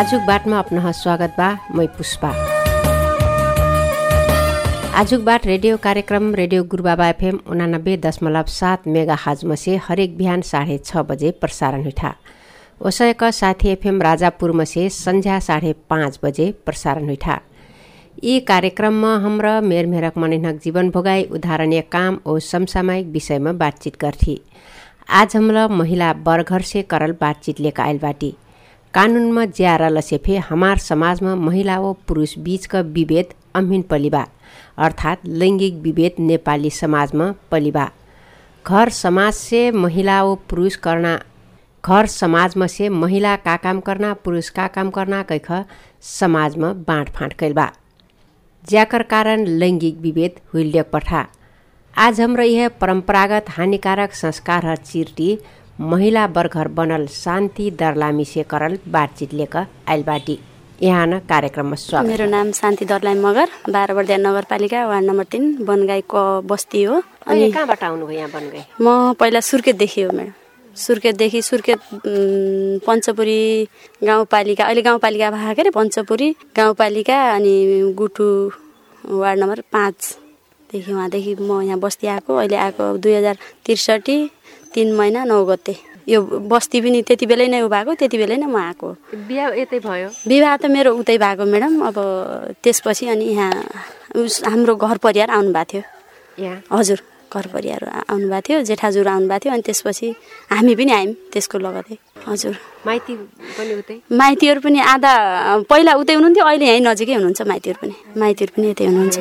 आजुक बाटमा अपना स्वागत बा मै पुष्पा। आजुक बाट रेडियो कार्यक्रम रेडियो गुरुबाबा एफएम उनानब्बे दशमलव सात मेगा हाजमा से हरेक बिहान साढे छ बजे प्रसारण हुइठा ओसयक साथी एफएम राजापुरमा से संध्या साढे पाँच बजे प्रसारण हुइठा यी कार्यक्रममा हाम्रा मेरमेरक मनिनक जीवन भोगाई उदाहरणीय काम ओ समसामयिक विषयमा बातचित गर्थी। आज हमरा महिला वर्घर से करल बातचित लेकर आयल बाटी। कानुनमा ज्यारा लसेफे हमार समाजमा महिला व पुरुष बीचका विभेद अम्हिन पलिबा अर्थात् लैङ्गिक विभेद नेपाली समाजमा पलिबा। घर समाज से महिला व पुरुष करना घर समाजमा से महिला का काम करना पुरुष का काम करना कैख समाजमा बाँडफाँड कैल बा ज्याकर कारण लैङ्गिक विभेद हुइल्यक पठा। आज हाम्रो यह परम्परागत हानिकारक संस्कार चिर्टी महिला वर्घर बनल शान्ति दर्लामी से करल बातचित लेकर आइल बाटी। यहाँ न कार्यक्रममा स्वागत। मेरो नाम शान्ति दर्लाई मगर बाह्र बर्दिया नगरपालिका वार्ड नम्बर तिन बनगाईको बस्ती हो। अनि कहाँबाट आउनुभयो यहाँ बनगाई म पहिला सुर्खेतदेखि हो म्याडम सुर्खेतदेखि सुर्खेत पञ्चपुरी गाउँपालिका अहिले गाउँपालिका भएको के अरे पञ्चपुरी गाउँपालिका अनि गुटु वार्ड नम्बर पाँचदेखि उहाँदेखि म यहाँ बस्ती आएको। अहिले आएको दुई हजार त्रिसठी तिन महिना नौ गते। यो बस्ती पनि त्यति बेलै नै उ भएको त्यति बेलै नै म आएको। बिहा यतै भयो? विवाह त मेरो उतै भएको म्याडम। अब त्यसपछि अनि यहाँ उस हाम्रो घर परिवार आउनुभएको थियो। यहाँ? हजुर घर परिवार आउनुभएको थियो जेठाजुर आउनुभएको थियो। अनि त्यसपछि हामी पनि आयौँ त्यसको लगतै। हजुर। माइती पनि उतै? माइतीहरू पनि आधा पहिला उतै हुनुहुन्थ्यो अहिले यहीँ नजिकै हुनुहुन्छ माइतीहरू पनि। माइतीहरू पनि यतै हुनुहुन्छ।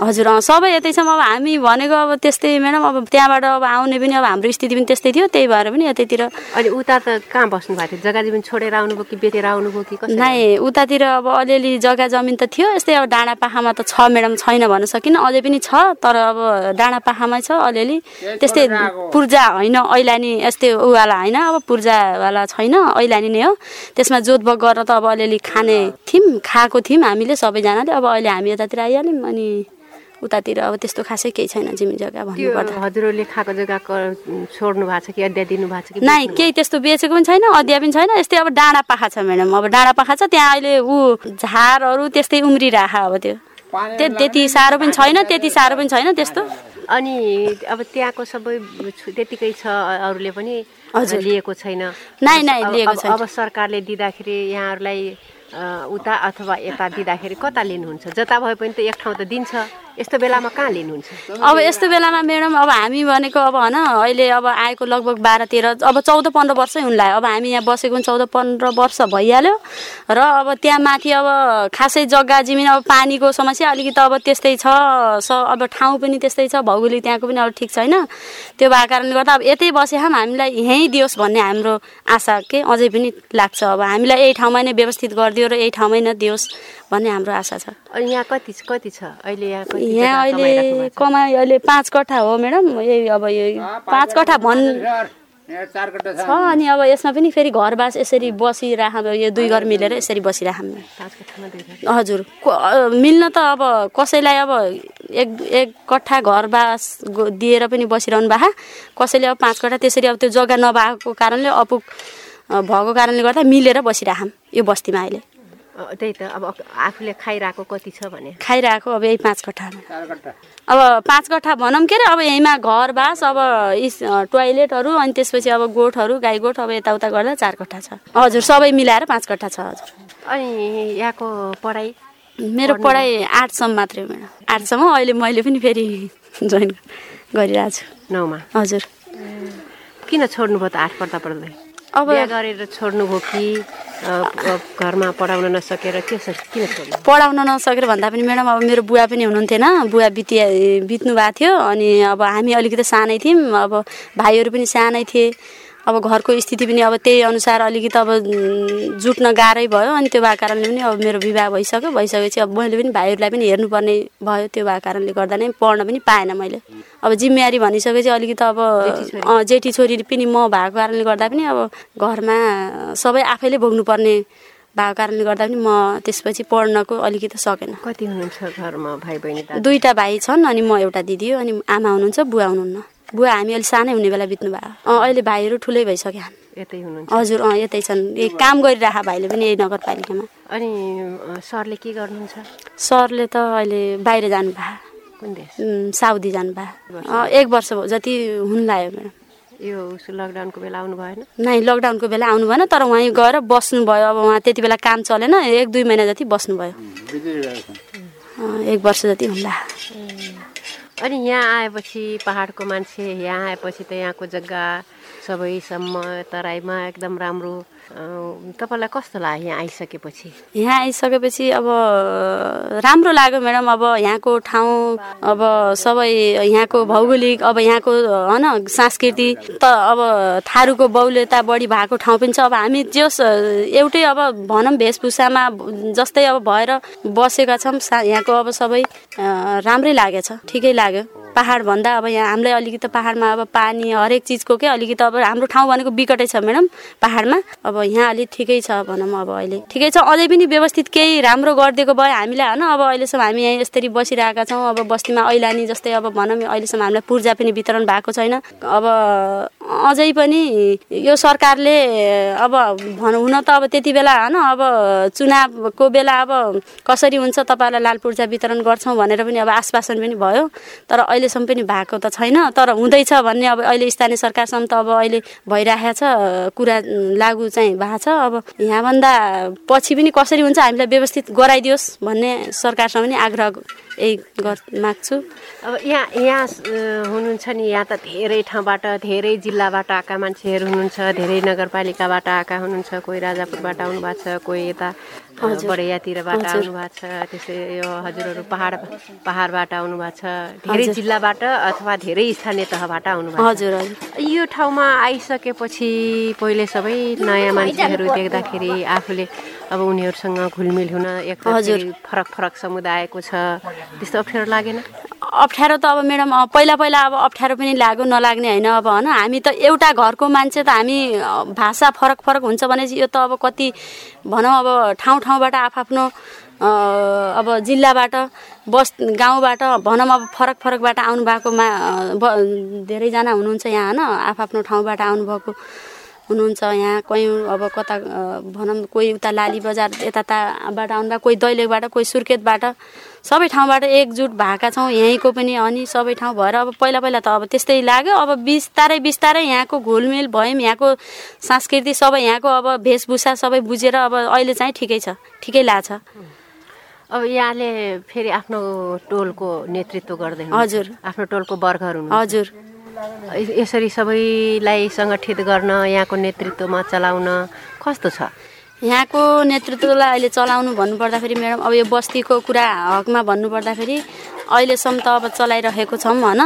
हजुर अँ, सबै यतै छौँ। अब हामी भनेको अब त्यस्तै म्याडम अब त्यहाँबाट अब आउने पनि अब हाम्रो स्थिति पनि त्यस्तै थियो त्यही भएर पनि यतैतिर। अनि उता त कहाँ बस्नु भएको थियो? जग्गा जीवन छोडेर आउनुभयो कि बेतेर आउनुभयो कि नै उतातिर अब अलिअलि जग्गा जमिन त थियो यस्तै अब डाँडा पाखामा त छ म्याडम छैन भन्न सकिनँ। अझै पनि छ तर अब डाँडा पाखामै छ अलिअलि। त्यस्तै पूर्जा होइन ऐलानी यस्तै उवाला होइन अब पूर्जावाला छैन ऐलानी नै हो। त्यसमा जोतबक गरेर त अब अलिअलि खाने थियौँ खाएको थियौँ हामीले सबैजनाले अब अहिले हामी यतातिर आइहाल्यौँ अनि उतातिर अब त्यस्तो खासै केही छैन जमिन जग्गा भन्नुपर्दा हजुरहरूले खाएको जग्गा क- छोड्नु भएको छ कि अध्याय दिनु भएको छ कि नै केही त्यस्तो बेचेको पनि छैन अदिया पनि छैन यस्तै अब डाँडा पाखा छ म्याडम। अब डाँडा पाखा छ त्यहाँ अहिले ऊ झारहरू त्यस्तै उम्रिराख अब त्यो। त्यो त्यति साह्रो पनि छैन त्यति साह्रो पनि छैन त्यस्तो। अनि अब त्यहाँको सबै त्यतिकै छ अरूले पनि। लिएको छैन अब- लिएको अब- छैन। अब सरकारले दिँदाखेरि यहाँहरूलाई उता अथवा यता दिँदाखेरि कता लिनुहुन्छ जता भए पनि त एक ठाउँ त दिन्छ यस्तो बेलामा कहाँ लिनुहुन्छ? अब यस्तो बेलामा म्याडम अब हामी भनेको अब होइन अहिले अब आएको लगभग बाह्र तेह्र अब चौध पन्ध्र वर्षै हुनलाई। अब हामी यहाँ बसेको चौध पन्ध्र वर्ष भइहाल्यो। र अब त्यहाँ माथि अब खासै जग्गा जमिन अब पानीको समस्या अलिकति अब त्यस्तै छ। स अब ठाउँ पनि त्यस्तै छ भौगोलिक त्यहाँको पनि अब ठिक छैन। त्यो भएको कारणले गर्दा अब यतै बसे हम हामीलाई यहीँ दियोस् भन्ने हाम्रो आशा के अझै पनि लाग्छ। अब हामीलाई यही ठाउँमा नै व्यवस्थित गरिदियो र यही ठाउँमै नै दियोस्। भन्ने हाम्रो आशा छ। अनि यहाँ कति कति छ? अहिले यहाँ कति यहाँ अहिले? कमाइ अहिले पाँच कट्ठा हो म्याडम यही अब यो पाँच कट्ठा भन् चार कट्टा छ। अनि अब यसमा पनि फेरि घरबास यसरी बसिराख यो दुई घर मिलेर यसरी बसिराख। हजुर मिल्न त अब कसैलाई अब एक एक कट्ठा घरबास दिएर पनि बसिरहनु भएको कसैले अब पाँच कट्ठा त्यसरी अब त्यो जग्गा नभएको कारणले अपुग भएको कारणले गर्दा मिलेर बसिराखौँ यो बस्तीमा अहिले। त्यही त अब आफूले खाइरहेको कति छ भने। खाइरहेको अब यही पाँच कट्ठामा अब पाँच कट्ठा भनौँ के अरे अब यहीँमा घर बास अब इस टोइलेटहरू अनि त्यसपछि अब गोठहरू गाई गोठ अब यताउता गर्दा चार कट्ठा छ। हजुर सबै मिलाएर पाँच कट्ठा छ हजुर। अनि यहाँको पढाइ? मेरो पढाइ आठसम्म मात्रै हो म्याडम आठसम्म अहिले मैले पनि फेरि जोइन गरिरहेको छु नौमा। हजुर। किन छोड्नुभयो त आठ पढ्दा? पढ्दै अब गरेर छोड्नुभयो कि घरमा पढाउन नसकेर के किन पढाउन नसकेर भन्दा पनि म्याडम अब मेरो बुवा पनि हुनुहुन्थेन। बुवा बितिया बित्नु भएको थियो अनि अब हामी अलिकति सानै थियौँ। अब भाइहरू पनि सानै थिए। अब घरको स्थिति पनि अब त्यही अनुसार अलिकति अब जुट्न गाह्रै भयो। अनि त्यो भएको कारणले पनि अब मेरो विवाह भइसक्यो। भइसकेपछि अब मैले पनि भाइहरूलाई पनि हेर्नुपर्ने भयो। त्यो भएको कारणले गर्दा नै पढ्न पनि पाएन मैले। अब जिम्मेवारी भनिसकेपछि अलिकति अब जेठी छोरी पनि म भएको कारणले गर्दा पनि अब घरमा सबै आफैले भोग्नुपर्ने भएको कारणले गर्दा पनि म त्यसपछि पढ्नको अलिकति सकेन। कति हुनुहुन्छ घरमा भाइ बहिनी दुईवटा भाइ छन् अनि म एउटा दिदी हो अनि आमा हुनुहुन्छ बुवा हुनुहुन्न। बुवा हामी अलिक सानै हुने बेला बित्नु भयो। अँ, अहिले भाइहरू ठुलै भइसक्यो यतै हुनुहुन्छ। हजुर अँ यतै छन्। यही काम गरिरहेको भाइले पनि यही नगरपालिकामा। अनि सरले के गर्नुहुन्छ? सरले त अहिले बाहिर जानुभयो। कुन देश? साउदी जानुभयो। अँ, एक वर्ष भयो। जति हुन लाग्यो म्याडम यो लकडाउनको बेला आउनु भएन? नै लकडाउनको बेला आउनु भएन तर उहाँ गएर बस्नुभयो। अब उहाँ त्यति बेला काम चलेन। एक दुई महिना जति बस्नुभयो। एक वर्ष जति हुन्ला अनि यहाँ आएपछि पहाडको मान्छे यहाँ आएपछि त यहाँको जग्गा सबैसम्म तराईमा एकदम राम्रो तपाईँलाई कस्तो लाग्यो यहाँ आइसकेपछि? यहाँ आइसकेपछि अब राम्रो लाग्यो म्याडम। अब यहाँको ठाउँ अब सबै यहाँको भौगोलिक अब यहाँको होइन संस्कृति त अब थारूको बाहुल्यता बढी भएको ठाउँ पनि छ। अब हामी जस एउटै अब भनौँ वेशभूषामा जस्तै अब भएर बसेका छौँ। यहाँको अब सबै राम्रै लागेछ। ठिकै लाग्यो। पहाडभन्दा अब यहाँ हामीलाई अलिकति पहाडमा अब पानी हरेक चिजको के अलिकति अब हाम्रो ठाउँ भनेको बिकटै छ म्याडम पहाडमा। अब यहाँ अलिक ठिकै छ भनौँ अब अहिले। ठिकै छ। अझै पनि व्यवस्थित केही राम्रो गरिदिएको भए हामीलाई होइन अब अहिलेसम्म हामी यहाँ यसरी बसिरहेका छौँ। अब बस्तीमा ऐलानी जस्तै अब भनौँ अहिलेसम्म हामीलाई पूर्जा पनि वितरण भएको छैन। अब अझै पनि यो सरकारले अब भनौँ हुन त अब त्यति बेला होइन अब चुनावको बेला अब कसरी हुन्छ तपाईँहरूलाई लाल पूर्जा वितरण गर्छौँ भनेर पनि अब आश्वासन पनि भयो। तर अहिलेसम्म पनि भएको त छैन तर हुँदैछ भन्ने अब अहिले स्थानीय सरकारसम्म त अब अहिले भइरहेको छ कुरा लागु चाहिँ भएको छ। अब यहाँभन्दा पछि पनि कसरी हुन्छ हामीलाई व्यवस्थित गराइदियोस् भन्ने सरकारसँग पनि आग्रह यही गर माग्छु। अब यहाँ यहाँ हुनुहुन्छ नि यहाँ त धेरै ठाउँबाट धेरै जिल्लाबाट आएका मान्छेहरू हुनुहुन्छ धेरै नगरपालिकाबाट आएका हुनुहुन्छ कोही राजापुरबाट आउनु भएको छ कोही यता बडैयातिरबाट आउनु भएको छ त्यस्तै यो हजुरहरू पहाड पहाडबाट आउनु भएको छ धेरै जिल्लाबाट अथवा धेरै स्थानीय तहबाट आउनु भएको हजुर। यो ठाउँमा आइसकेपछि पहिले सबै नयाँ मान्छेहरू देख्दाखेरि आफूले अब उनीहरूसँग घुलमिल हुन एक हजुर। फेरि फरक फरक समुदायको छ। त्यस्तो अप्ठ्यारो लागेन? अप्ठ्यारो त अब म्याडम पहिला पहिला अब अप्ठ्यारो पनि लाग्यो नलाग्ने होइन अब होइन? हामी त एउटा घरको मान्छे त हामी भाषा फरक फरक हुन्छ भने यो त अब कति भनौँ अब ठाउँ ठाउँबाट आफआफ्नो अ, अब जिल्लाबाट बस गाउँबाट भनौँ अब फरक फरकबाट आउनुभएकोमा धेरैजना हुनुहुन्छ यहाँ होइन? आफआफ्नो ठाउँबाट आउनुभएको। हुनुहुन्छ यहाँ कोही अब कता भनौँ कोही उता लाली बजार यताबाट आउनुभएको कोही दैलेखबाट कोही सुर्खेतबाट सबै ठाउँबाट एकजुट भएका छौँ यहीँको पनि अनि सबै ठाउँ भएर अब पहिला पहिला त अब त्यस्तै लाग्यो अब बिस्तारै बिस्तारै यहाँको घुलमिल भयौँ यहाँको संस्कृति सबै यहाँको अब वेशभूषा सबै बुझेर अब अहिले चाहिँ ठिकै छ ठिकै लाग्छ अब यहाँले फेरि आफ्नो टोलको नेतृत्व गर्दै। हजुर। आफ्नो टोलको वर्गहरू। हजुर यसरी सबैलाई सङ्गठित गर्न यहाँको नेतृत्वमा चलाउन कस्तो छ? यहाँको नेतृत्वलाई अहिले चलाउनु भन्नुपर्दाखेरि म्याडम अब यो बस्तीको कुरा हकमा भन्नुपर्दाखेरि अहिलेसम्म त अब चलाइरहेको छौँ होइन?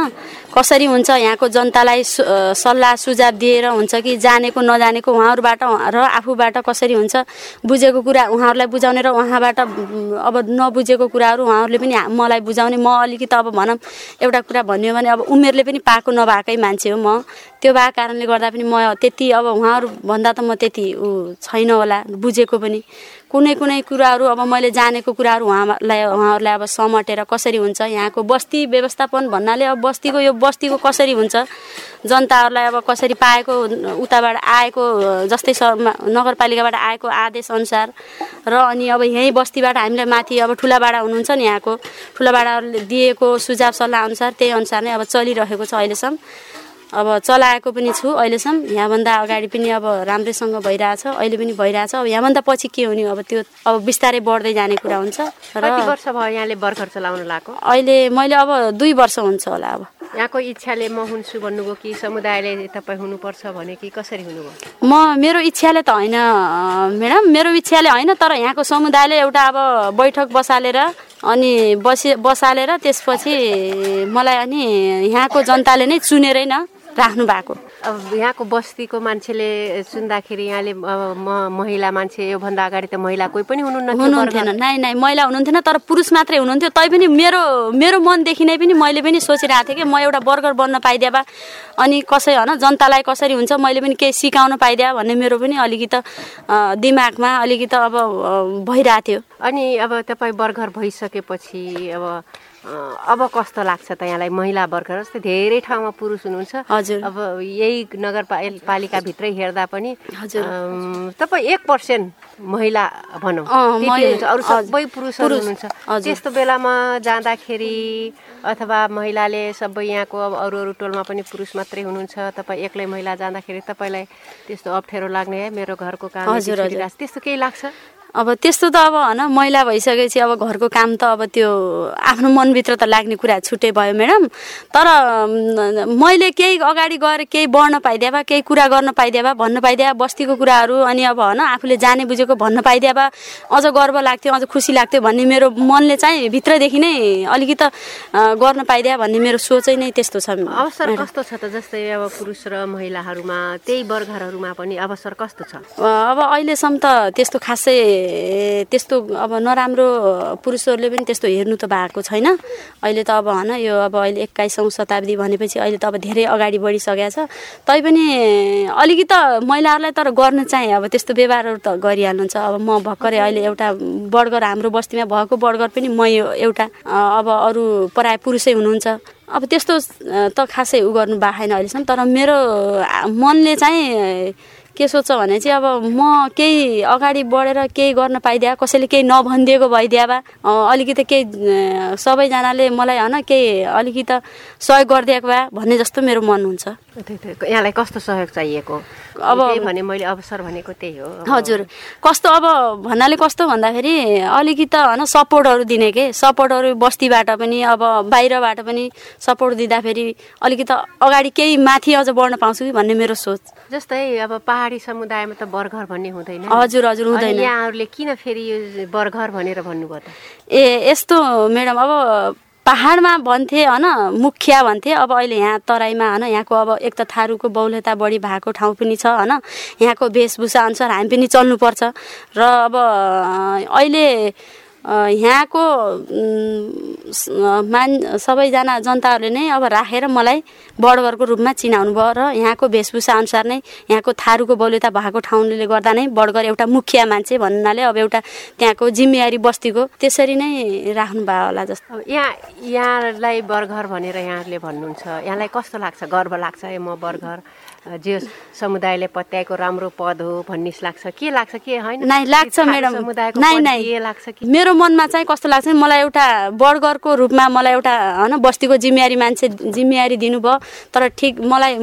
कसरी हुन्छ यहाँको जनतालाई सल्लाह सुझाव दिएर हुन्छ कि जानेको नजानेको उहाँहरूबाट र आफूबाट कसरी हुन्छ बुझेको कुरा उहाँहरूलाई बुझाउने र उहाँबाट अब नबुझेको कुराहरू उहाँहरूले पनि मलाई बुझाउने। म अलिकति अब भनौँ एउटा कुरा भन्यो भने अब उमेरले पनि पाएको नभएकै मान्छे हो म। त्यो भएको कारणले गर्दा पनि म त्यति अब उहाँहरू भन्दा त म त्यति ऊ छैन होला बुझेको पनि। कुनै कुनै कुराहरू अब मैले जानेको कुराहरू उहाँलाई उहाँहरूलाई अब समटेर कसरी हुन्छ यहाँको बस्ती व्यवस्थापन भन्नाले अब बस्तीको यो बस्तीको कसरी हुन्छ जनताहरूलाई अब कसरी पाएको उताबाट आएको जस्तै स नगरपालिकाबाट आएको आदेश अनुसार र अनि अब यहीँ बस्तीबाट हामीलाई माथि अब ठुलाबाडा हुनुहुन्छ नि यहाँको ठुलाबाडाले दिएको सुझाव सल्लाह अनुसार त्यही अनुसार नै अब चलिरहेको छ अहिलेसम्म। अब चलाएको पनि छु अहिलेसम्म। यहाँभन्दा अगाडि पनि अब राम्रैसँग भइरहेछ अहिले पनि भइरहेछ। अब यहाँभन्दा पछि के हुने अब त्यो अब बिस्तारै बढ्दै जाने कुरा हुन्छ। र वर्ष भयो यहाँले बर्खर चलाउन लागेको अहिले मैले अब दुई वर्ष हुन्छ होला अब। यहाँको इच्छाले म हुन्छु भन्नुभयो कि समुदायले तपाईँ हुनुपर्छ भने कि कसरी हुनुभयो? म मेरो इच्छाले त होइन म्याडम। मेरो इच्छाले होइन तर यहाँको समुदायले एउटा अब बैठक बसालेर अनि बसी बसालेर त्यसपछि मलाई अनि यहाँको जनताले नै चुनेरै न राख्नु भएको। अब यहाँको बस्तीको मान्छेले सुन्दाखेरि यहाँले अब म महिला मान्छे योभन्दा अगाडि त महिला कोही पनि हुनुहुन्न हुनुहुन्थेन। नाइ नाइ महिला हुनुहुन्थेन तर पुरुष मात्रै हुनुहुन्थ्यो। तैपनि मेरो मेरो मनदेखि नै पनि मैले पनि सोचिरहेको थिएँ कि म एउटा बर्गर बन्न पाइदिए भए अनि कसै होइन जनतालाई कसरी हुन्छ मैले पनि केही सिकाउन पाइदिए भन्ने मेरो पनि अलिकति दिमागमा अलिकति अब भइरहेको थियो। अनि अब तपाईँ बर्गर भइसकेपछि अब अब कस्तो लाग्छ त यहाँलाई महिला वर्ग जस्तै धेरै ठाउँमा पुरुष हुनुहुन्छ हजुर। अब यही नगरपालिकाभित्रै हेर्दा पनि हजुर। तपाईँ एक पर्सेन्ट महिला भनौँ अरू। सबै पुरुषहरू पुरुष, हुनुहुन्छ। त्यस्तो बेलामा जाँदाखेरि अथवा महिलाले सबै यहाँको अब अरू अरू टोलमा पनि पुरुष मात्रै हुनुहुन्छ तपाईँ एक्लै महिला जाँदाखेरि तपाईँलाई त्यस्तो अप्ठ्यारो लाग्ने है मेरो घरको काम हजुर। त्यस्तो केही लाग्छ अब त्यस्तो त अब होइन महिला भइसकेपछि अब घरको काम त अब त्यो आफ्नो मनभित्र त लाग्ने कुरा छुट्टै भयो म्याडम। तर मैले केही अगाडि गएर केही बढ्न पाइदिए भए केही कुरा गर्न पाइदिए भए भन्न पाइदिए बस्तीको कुराहरू अनि अब होइन आफूले जाने बुझेको भन्न पाइदिए भए अझ गर्व लाग्थ्यो अझ खुसी लाग्थ्यो भन्ने मेरो मनले चाहिँ भित्रदेखि नै अलिकति गर्न पाइदिए भन्ने मेरो सोचै नै त्यस्तो छ अवसर कस्तो छ त? जस्तै अब पुरुष र महिलाहरूमा त्यही वर्गहरूमा पनि अवसर कस्तो छ? अब अहिलेसम्म त त्यस्तो खासै त्यस्तो अब नराम्रो पुरुषहरूले पनि त्यस्तो हेर्नु त भएको छैन। अहिले त अब होइन यो अब अहिले एक्काइसौँ शताब्दी भनेपछि अहिले त अब धेरै अगाडि बढिसकेको छ। तैपनि अलिकति त महिलाहरूलाई तर गर्न चाहिँ अब त्यस्तो व्यवहारहरू त गरिहाल्नुहुन्छ। अब म भर्खरै अहिले एउटा बर्गर हाम्रो बस्तीमा भएको बर्गर पनि म यो एउटा अब अरू प्राय पुरुषै हुनुहुन्छ। अब त्यस्तो त खासै उ गर्नु भएको छैन अहिलेसम्म। तर मेरो मनले चाहिँ के सोध्छ भने चाहिँ अब म केही अगाडि बढेर केही गर्न पाइदिए कसैले केही नभनिदिएको भइदिए भए अलिकति केही सबैजनाले मलाई होइन केही अलिकति सहयोग गरिदिएको भए भन्ने जस्तो मेरो मन हुन्छ। यहाँलाई कस्तो सहयोग चाहिएको? अब- भने मैले अवसर भनेको त्यही हो। हजुर। कस्तो अब भन्नाले कस्तो भन्दाखेरि अलिकति होइन सपोर्टहरू दिने के? सपोर्टहरू बस्तीबाट पनि अब बाहिरबाट पनि सपोर्ट दिँदाखेरि अलिकति अगाडि केही माथि अझ बढ्न पाउँछु कि भन्ने मेरो सोच। जस्तै अब पहाडी समुदायमा त बर्घर भन्ने हुँदैन। हजुर हजुर हुँदैन। यहाँहरूले किन फेरि यो बर्घर भनेर भन्नुभयो त? ए यस्तो म्याडम अब पाहाडमा भन्थे होइन मुखिया भन्थे अब अहिले यहाँ तराईमा होइन यहाँको अब एक त थारूको बहुलता बढी भएको ठाउँ पनि छ होइन यहाँको वेशभूषा अनुसार हामी पनि चल्नुपर्छ। र अब अहिले यहाँको मान सबैजना जनताहरूले नै अब राखेर मलाई बडगरको रूपमा चिनाउनु भयो र यहाँको वेशभूषा अनुसार नै यहाँको थारूको बहुलता भएको ठाउँले गर्दा नै बडगर एउटा मुखिया मान्छे भन्नाले अब एउटा त्यहाँको जिम्मेवारी बस्तीको त्यसरी नै राख्नु भयो होला जस्तो। यहाँ यहाँलाई बर्घर भनेर यहाँहरूले भन्नुहुन्छ। यहाँलाई कस्तो लाग्छ? गर्व लाग्छ ए म बर्घर। जे समुदायले पत्याएको राम्रो पद हो भन्ने लाग्छ। के लाग्छ के होइन? नाइ लाग्छ म्याडम लाग्छ कि मेरो मनमा चाहिँ कस्तो लाग्छ मलाई एउटा बर्गरको रूपमा मलाई एउटा होइन बस्तीको जिम्मेवारी मान्छे जिम्मेवारी दिनुभयो। तर ठिक मलाई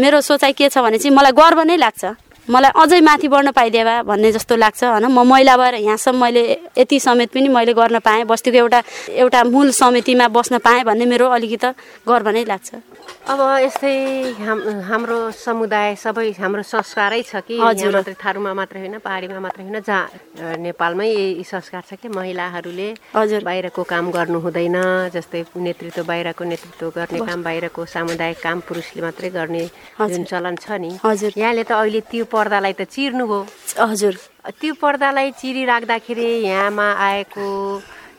मेरो सोचाइ के छ भने चाहिँ मलाई गर्व नै लाग्छ। मलाई अझै माथि बढ्न पाइदिए भए भन्ने जस्तो लाग्छ होइन। म महिला भएर यहाँसम्म मैले यति समेत पनि मैले गर्न पाएँ बस्तीको एउटा एउटा मूल समितिमा बस्न पाएँ भन्ने मेरो अलिकति गर्व नै लाग्छ। अब यस्तै हाम हाम्रो समुदाय सबै हाम्रो संस्कारै छ कि? यहाँ हजुर। मात्रै थारूमा मात्रै होइन पहाडीमा मात्रै होइन जहाँ नेपालमै यही संस्कार छ कि? महिलाहरूले हजुर। बाहिरको काम गर्नु हुँदैन जस्तै नेतृत्व बाहिरको नेतृत्व गर्ने काम बाहिरको सामुदायिक काम पुरुषले मात्रै गर्ने जुन चलन छ नि। हजुर। यहाँले त अहिले त्यो पर्दालाई त चिर्नुभयो। हजुर। त्यो पर्दालाई चिरिराख्दाखेरि यहाँमा आएको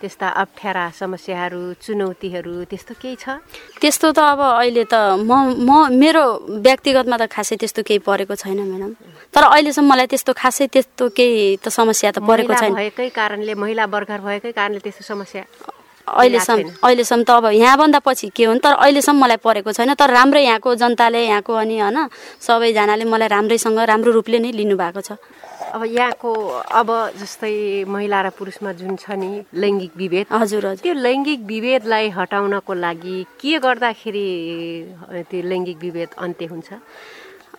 त्यस्ता अप्ठ्यारा समस्याहरू चुनौतीहरू त्यस्तो केही छ? त्यस्तो त अब अहिले त म म मेरो व्यक्तिगतमा त खासै त्यस्तो केही परेको छैन म्याडम। तर अहिलेसम्म मलाई त्यस्तो खासै त्यस्तो केही त समस्या त परेको छैन। भएकै कारणले महिला बर्खर भएकै कारणले त्यस्तो समस्या अहिलेसम्म। अहिलेसम्म त अब यहाँभन्दा पछि के हो तर अहिलेसम्म मलाई परेको छैन। तर राम्रै यहाँको जनताले यहाँको अनि होइन सबैजनाले मलाई राम्रैसँग राम्रो रूपले नै लिनुभएको छ। अब यहाँको अब जस्तै महिला र पुरुषमा जुन छ नि लैङ्गिक विभेद हजुर हजुर। त्यो लैङ्गिक विभेदलाई हटाउनको लागि के गर्दाखेरि त्यो लैङ्गिक विभेद अन्त्य हुन्छ?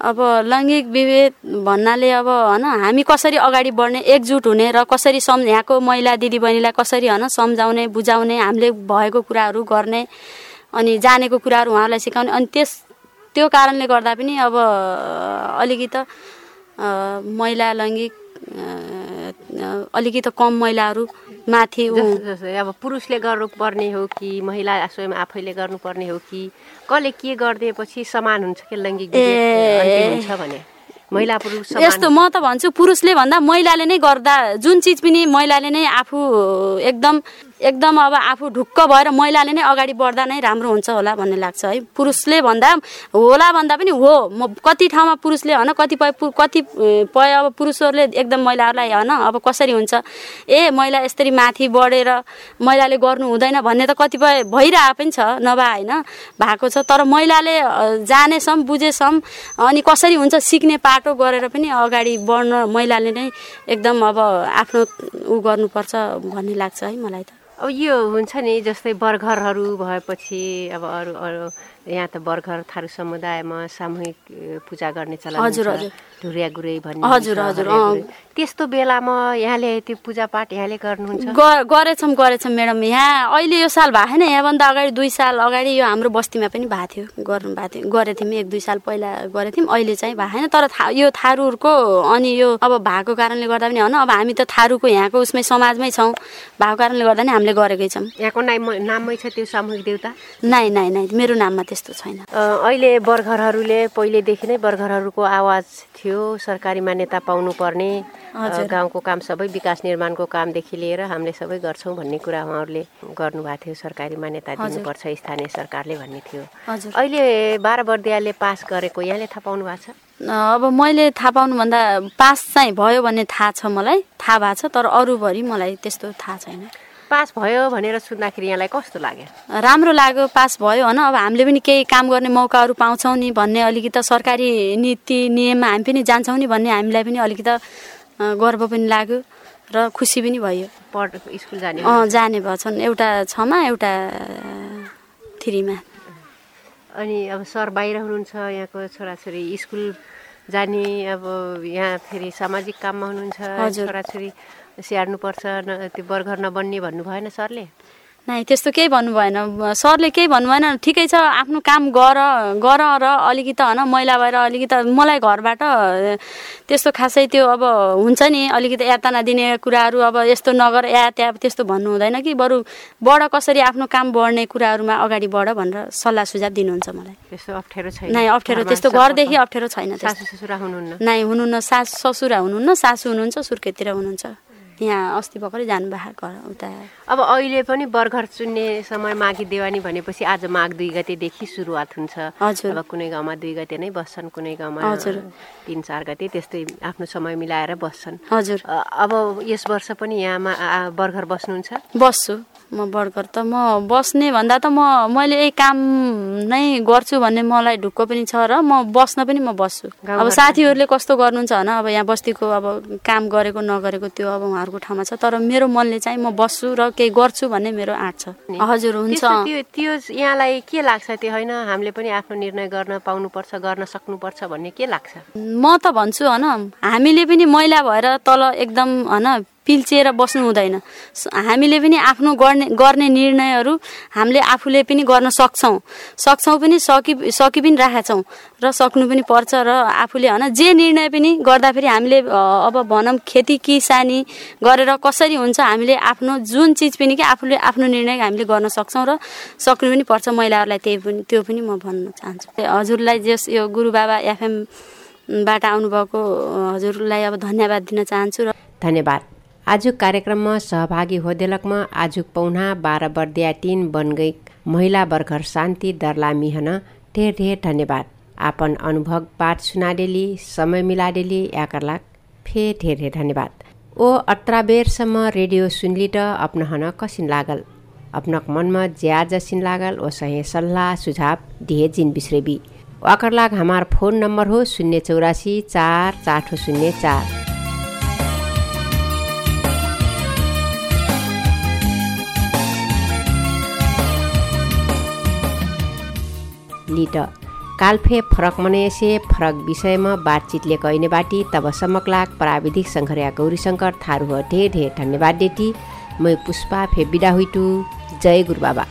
अब लैङ्गिक विभेद भन्नाले अब होइन हामी कसरी अगाडि बढ्ने एकजुट हुने र कसरी सम् यहाँको महिला दिदीबहिनीलाई कसरी होइन सम्झाउने बुझाउने हामीले भएको कुराहरू गर्ने अनि जानेको कुराहरू उहाँहरूलाई सिकाउने अनि त्यस त्यो कारणले गर्दा पनि अब अलिकति महिला लैङ्गिक अलिकति कम महिलाहरू माथि जस्तै अब पुरुषले गर्नुपर्ने हो कि महिला स्वयं आफैले गर्नुपर्ने हो कि? कसले के गरिदिएपछि समान हुन्छ कि लैङ्गिक हुन्छ भने? महिला पुरुष यस्तो म त भन्छु पुरुषले भन्दा महिलाले नै गर्दा जुन चिज पनि महिलाले नै आफू एकदम एकदम अब आफू ढुक्क भएर महिलाले नै अगाडि बढ्दा नै राम्रो हुन्छ होला भन्ने लाग्छ है। पुरुषले भन्दा होला भन्दा पनि हो। म कति ठाउँमा पुरुषले होइन कतिपय कतिपय अब पुरुषहरूले एकदम महिलाहरूलाई होइन अब कसरी हुन्छ? ए महिला यसरी माथि बढेर महिलाले गर्नु हुँदैन भन्ने त कतिपय भइरहेको पनि छ नभए होइन भएको छ। तर महिलाले जानेसम्म बुझेसम्म अनि कसरी हुन्छ सिक्ने पाटो गरेर पनि अगाडि बढ्न महिलाले नै एकदम अब आफ्नो ऊ गर्नुपर्छ भन्ने लाग्छ है मलाई त। अब यो हुन्छ नि जस्तै बर्घरहरू भएपछि अब अरू अरू यहाँ त बर्खर थारू समुदायमा सामूहिक पूजा गर्ने चलन हजुर हजुर। ढुरिया गुरै भन्ने हजुर हजुर त्यस्तो बेलामा यहाँले त्यो पूजापाठ यहाँले गर्नुहुन्छ? गरेछौँ गरेछौँ म्याडम। यहाँ अहिले यो साल भएको छैन यहाँभन्दा अगाडि दुई साल अगाडि यो हाम्रो बस्तीमा पनि भएको थियो। गर्नु भएको थियो। गरेको थियौँ। एक दुई साल पहिला गरेको थियौँ। अहिले चाहिँ भएको छैन तर था यो थारूहरूको अनि यो अब भएको कारणले गर्दा पनि होइन। अब हामी त थारूको यहाँको उसमै समाजमै छौँ। भएको कारणले गर्दा नि हामीले गरेकै छौँ। यहाँको नाम नाममै छ त्यो सामूहिक देउता? नाइ नाइ नाइ। मेरो नाममा त्यस्तो छैन। अहिले बर्घरहरूले पहिलेदेखि नै बर्घरहरूको आवाज थियो। सरकारी मान्यता पाउनुपर्ने। गाउँको काम सबै विकास निर्माणको कामदेखि लिएर हामीले सबै गर्छौँ भन्ने कुरा उहाँहरूले गर्नुभएको थियो। सरकारी मान्यता दिनुपर्छ स्थानीय सरकारले भन्ने थियो। अहिले बाह्र बर्दियाले पास गरेको यहाँले थाहा पाउनु भएको छ? अब मैले थाहा पाउनुभन्दा पास चाहिँ भयो भन्ने थाहा छ मलाई। थाहा भएको छ तर अरूभरि मलाई त्यस्तो थाहा छैन। पास भयो भनेर सुन्दाखेरि यहाँलाई कस्तो लाग्यो? राम्रो लाग्यो पास भयो होइन। अब हामीले पनि केही काम गर्ने मौकाहरू पाउँछौँ नि भन्ने अलिकति सरकारी नीति नियममा हामी पनि जान्छौँ नि भन्ने हामीलाई पनि अलिकति गर्व पनि लाग्यो र खुसी पनि भयो। पढ स्कुल जाने अँ जाने भएछन्। एउटा छमा एउटा थ्रीमा। अनि अब सर बाहिर हुनुहुन्छ यहाँको छोराछोरी स्कुल जाने अब यहाँ फेरि सामाजिक काममा हुनुहुन्छ छोराछोरी स्याहार्नुपर्छ त्यो बर्गर नबन्ने भन्नु भएन सरले? नै त्यस्तो केही भन्नु भएन। सरले केही भन्नु भएन। ठिकै छ आफ्नो काम गर गर र अलिकति होइन मैला भएर अलिकति मलाई घरबाट त्यस्तो खासै त्यो अब हुन्छ नि अलिकति यातना दिने कुराहरू अब यस्तो नगर या त्यहाँ त्यस्तो भन्नु हुँदैन कि। बरु बढ कसरी आफ्नो काम बढ्ने कुराहरूमा अगाडि बढ भनेर सल्लाह सुझाव दिनुहुन्छ मलाई। त्यस्तो अप्ठ्यारो छैन। नै अप्ठ्यारो त्यस्तो घरदेखि अप्ठ्यारो छैन सासु ससुरा हुनुहुन्न। नै हुनुहुन्न सासु ससुरा हुनुहुन्न। सासु हुनुहुन्छ सुर्खेततिर हुनुहुन्छ। यहाँ अस्ति भर्खरै जानुभएको घर उता अब अहिले पनि बर्खर चुन्ने समय माघी देवानी भनेपछि आज माघ दुई गतेदेखि सुरुवात हुन्छ। हजुर। अब कुनै गाउँमा दुई गते नै बस्छन् कुनै गाउँमा हजुर। तिन चार गते त्यस्तै आफ्नो समय मिलाएर बस्छन्। हजुर। अब यस वर्ष पनि यहाँ बर्खर बस्नुहुन्छ? बस्छु। म बर्गर त म बस्ने भन्दा त म मैले यही काम नै गर्छु भन्ने मलाई ढुक्क पनि छ र म बस्न पनि म बस्छु। अब साथीहरूले कस्तो गर्नुहुन्छ होइन अब यहाँ बस्तीको अब काम गरेको नगरेको त्यो अब उहाँहरूको ठाउँमा छ तर मेरो मनले चाहिँ म बस्छु र केही गर्छु भन्ने मेरो आँट छ। हजुर हुन्छ। त्यो त्यो यहाँलाई के लाग्छ त्यो होइन? हामीले पनि आफ्नो निर्णय गर्न पाउनुपर्छ गर्न सक्नुपर्छ भन्ने के लाग्छ? म त भन्छु होइन हामीले पनि मैला भएर तल एकदम होइन पिल्चिएर बस्नु हुँदैन। हामीले पनि आफ्नो गर्ने गर्ने निर्णयहरू हामीले आफूले पनि गर्न सक्छौँ। सक्छौँ पनि सकि सकि पनि राखेका छौँ र सक्नु पनि पर्छ र आफूले होइन जे निर्णय पनि गर्दाखेरि हामीले अब भनौँ खेती किसानी गरेर कसरी हुन्छ हामीले आफ्नो जुन चिज पनि कि आफूले आफ्नो निर्णय हामीले गर्न सक्छौँ र सक्नु पनि पर्छ महिलाहरूलाई त्यही पनि त्यो पनि म भन्न चाहन्छु। हजुरलाई जस यो गुरु बाबा एफएमबाट आउनुभएको हजुरलाई अब धन्यवाद दिन चाहन्छु र धन्यवाद। आज कार्यक्रममा सहभागी होदेलकमा आजुक पौना बाह्र बर्दिया टिन बनगई महिला बर्खर शान्ति दर्ला मिहन। ढेर ढेर धन्यवाद। आपन अनुभव पाठ सुनाडेली समय मिलाडेली याकरलाक फे ढेर ढेर धन्यवाद। ओ अत्रा बेरसम्म रेडियो सुनली त अपनहन कसिन लागल? अपनक मनमा ज्या जसिन लागल ओ सहे सल्लाह सुझाव दिए जिन बिस्रेबी। वाकरलाग हमार फोन नम्बर हो शून्य चौरासी चार चार शून्य चार। लिट। कालफे फरक मनेसे फरक विषयमा बातचितले कहने बाटी तब समकलाक प्राविधिक सङ्घर्या गौरीशङ्कर थारू ढेर ढेर धन्यवाद डेटी। मै पुष्पा फे बिदा हुइटु। जय गुरुबाबा।